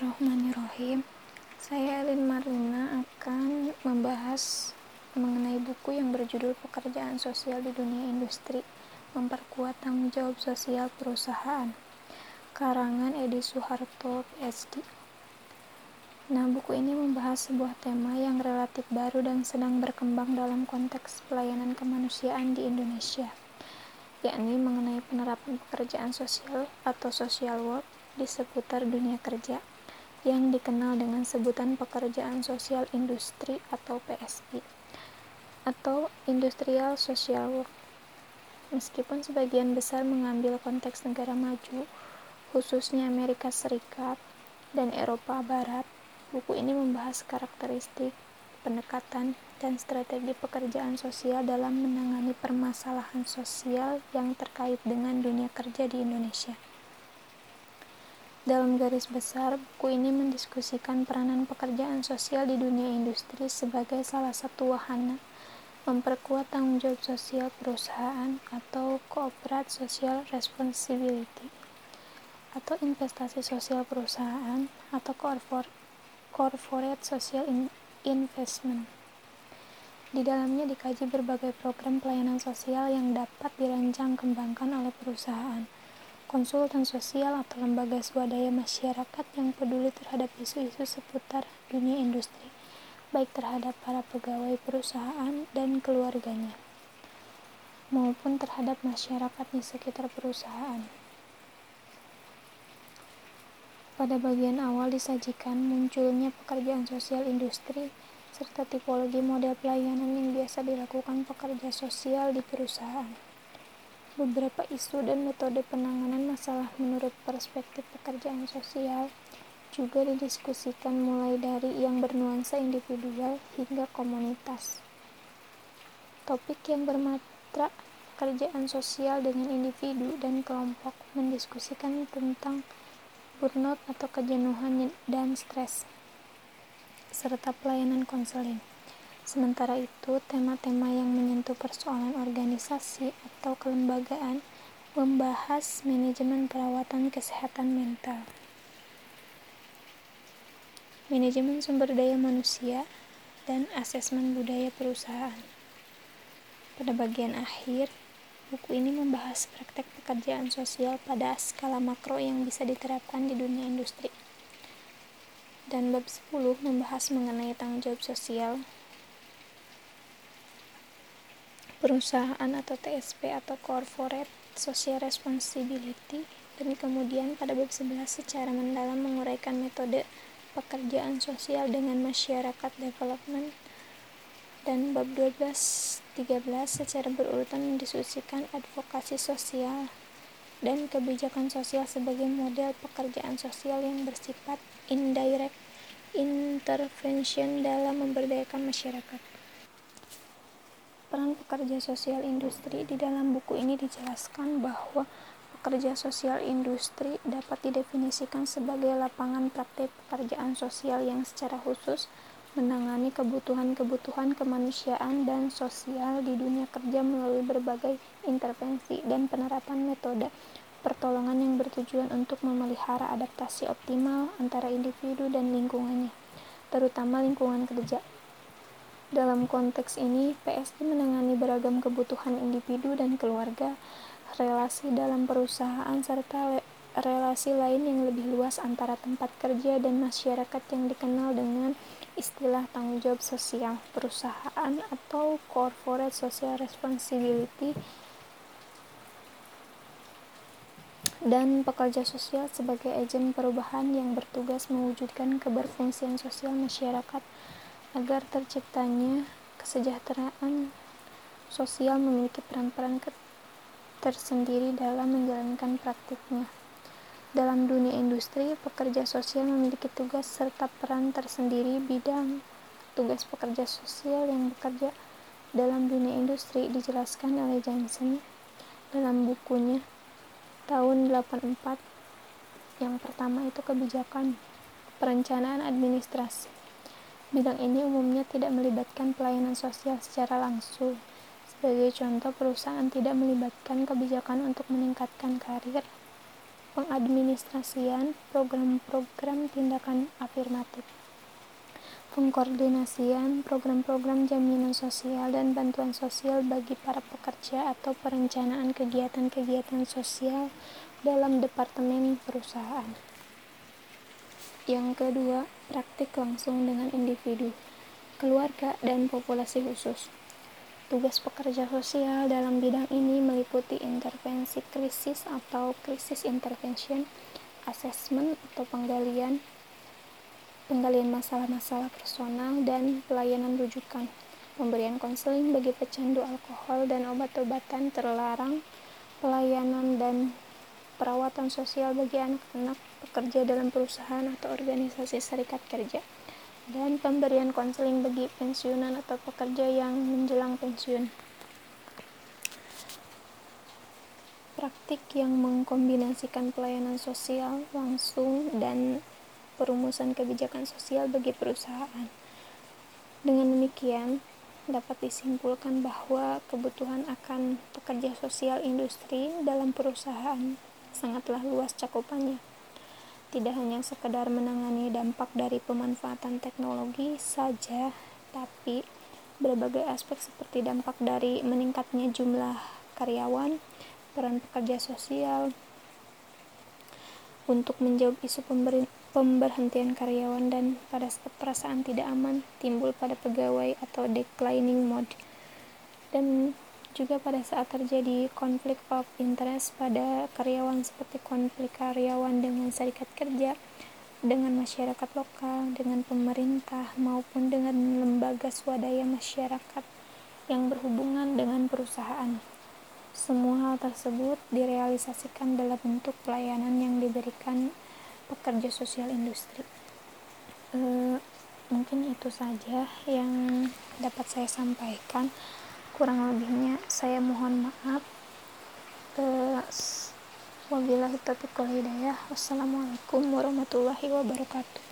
Bismillahirrahmanirrahim. Saya Elin Marlina akan membahas mengenai buku yang berjudul Pekerjaan Sosial di Dunia Industri, Memperkuat Tanggung Jawab Sosial Perusahaan. Karangan Edi Suharto, PhD. Nah, buku ini membahas sebuah tema yang relatif baru dan sedang berkembang dalam konteks pelayanan kemanusiaan di Indonesia, yakni mengenai penerapan pekerjaan sosial atau social work di seputar dunia kerja yang dikenal dengan sebutan pekerjaan sosial industri atau PSI atau Industrial Social Work. Meskipun sebagian besar mengambil konteks negara maju, khususnya Amerika Serikat dan Eropa Barat, buku ini membahas karakteristik, pendekatan, dan strategi pekerjaan sosial dalam menangani permasalahan sosial yang terkait dengan dunia kerja di Indonesia. Dalam garis besar, buku ini mendiskusikan peranan pekerjaan sosial di dunia industri sebagai salah satu wahana memperkuat tanggung jawab sosial perusahaan atau corporate social responsibility atau investasi sosial perusahaan atau corporate social investment. Di dalamnya dikaji berbagai program pelayanan sosial yang dapat dirancang kembangkan oleh perusahaan konsultan sosial atau lembaga swadaya masyarakat yang peduli terhadap isu-isu seputar dunia industri, baik terhadap para pegawai perusahaan dan keluarganya, maupun terhadap masyarakat di sekitar perusahaan. Pada bagian awal disajikan munculnya pekerjaan sosial industri serta tipologi model pelayanan yang biasa dilakukan pekerja sosial di perusahaan beberapa isu dan metode penanganan masalah menurut perspektif pekerjaan sosial juga didiskusikan mulai dari yang bernuansa individual hingga komunitas. Topik yang bermatra pekerjaan sosial dengan individu dan kelompok mendiskusikan tentang burnout atau kejenuhan dan stres, serta pelayanan konseling. Sementara itu, tema-tema yang menyentuh persoalan organisasi atau kelembagaan membahas manajemen perawatan kesehatan mental, manajemen sumber daya manusia, dan asesmen budaya perusahaan. Pada bagian akhir, buku ini membahas praktek pekerjaan sosial pada skala makro yang bisa diterapkan di dunia industri. Dan bab 10 membahas mengenai tanggung jawab sosial perusahaan atau TSP atau Corporate Social Responsibility dan kemudian pada bab 11 secara mendalam menguraikan metode pekerjaan sosial dengan masyarakat development dan bab 12 13 secara berurutan mendiskusikan advokasi sosial dan kebijakan sosial sebagai model pekerjaan sosial yang bersifat indirect intervention dalam memberdayakan masyarakat. Peran pekerja sosial industri di dalam buku ini dijelaskan bahwa pekerja sosial industri dapat didefinisikan sebagai lapangan praktik pekerjaan sosial yang secara khusus menangani kebutuhan-kebutuhan kemanusiaan dan sosial di dunia kerja melalui berbagai intervensi dan penerapan metode pertolongan yang bertujuan untuk memelihara adaptasi optimal antara individu dan lingkungannya, terutama lingkungan kerja. Dalam konteks ini, PSI menangani beragam kebutuhan individu dan keluarga, relasi dalam perusahaan, serta relasi lain yang lebih luas antara tempat kerja dan masyarakat yang dikenal dengan istilah tanggung jawab sosial perusahaan atau corporate social responsibility dan pekerja sosial sebagai agen perubahan yang bertugas mewujudkan keberfungsian sosial masyarakat agar terciptanya kesejahteraan sosial memiliki peran-peran tersendiri dalam menjalankan praktiknya. Dalam dunia industri, pekerja sosial memiliki tugas serta peran tersendiri bidang tugas pekerja sosial yang bekerja dalam dunia industri dijelaskan oleh Johnson dalam bukunya tahun 84 yang pertama itu kebijakan perencanaan administrasi Bidang ini umumnya tidak melibatkan pelayanan sosial secara langsung. Sebagai contoh, perusahaan tidak melibatkan kebijakan untuk meningkatkan karir pengadministrasian program-program tindakan afirmatif, pengkoordinasian program-program jaminan sosial dan bantuan sosial bagi para pekerja atau perencanaan kegiatan-kegiatan sosial dalam departemen perusahaan. Yang kedua, praktik langsung dengan individu, keluarga, dan populasi khusus. Tugas pekerja sosial dalam bidang ini meliputi intervensi krisis atau krisis intervention, assessment atau penggalian, penggalian masalah-masalah personal, dan pelayanan rujukan, pemberian konseling bagi pecandu alkohol dan obat-obatan terlarang, pelayanan dan perawatan sosial bagi anak-anak pekerja dalam perusahaan atau organisasi serikat kerja dan pemberian konseling bagi pensiunan atau pekerja yang menjelang pensiun. Praktik yang mengkombinasikan pelayanan sosial langsung dan perumusan kebijakan sosial bagi perusahaan. Dengan demikian, dapat disimpulkan bahwa kebutuhan akan pekerja sosial industri dalam perusahaan sangatlah luas cakupannya. Tidak hanya sekedar menangani dampak dari pemanfaatan teknologi saja, tapi berbagai aspek seperti dampak dari meningkatnya jumlah karyawan, peran pekerja sosial untuk menjawab isu pemberhentian karyawan dan pada perasaan tidak aman timbul pada pegawai atau declining mode. Dan juga pada saat terjadi konflik of interest pada karyawan seperti konflik karyawan dengan serikat kerja, dengan masyarakat lokal, dengan pemerintah, maupun dengan lembaga swadaya masyarakat yang berhubungan dengan perusahaan. Semua hal tersebut direalisasikan dalam bentuk pelayanan yang diberikan pekerja sosial industri. E, mungkin itu saja yang dapat saya sampaikan kurang lebihnya saya mohon maaf. Uh, wabillahi taufiq hidayah. Wassalamualaikum warahmatullahi wabarakatuh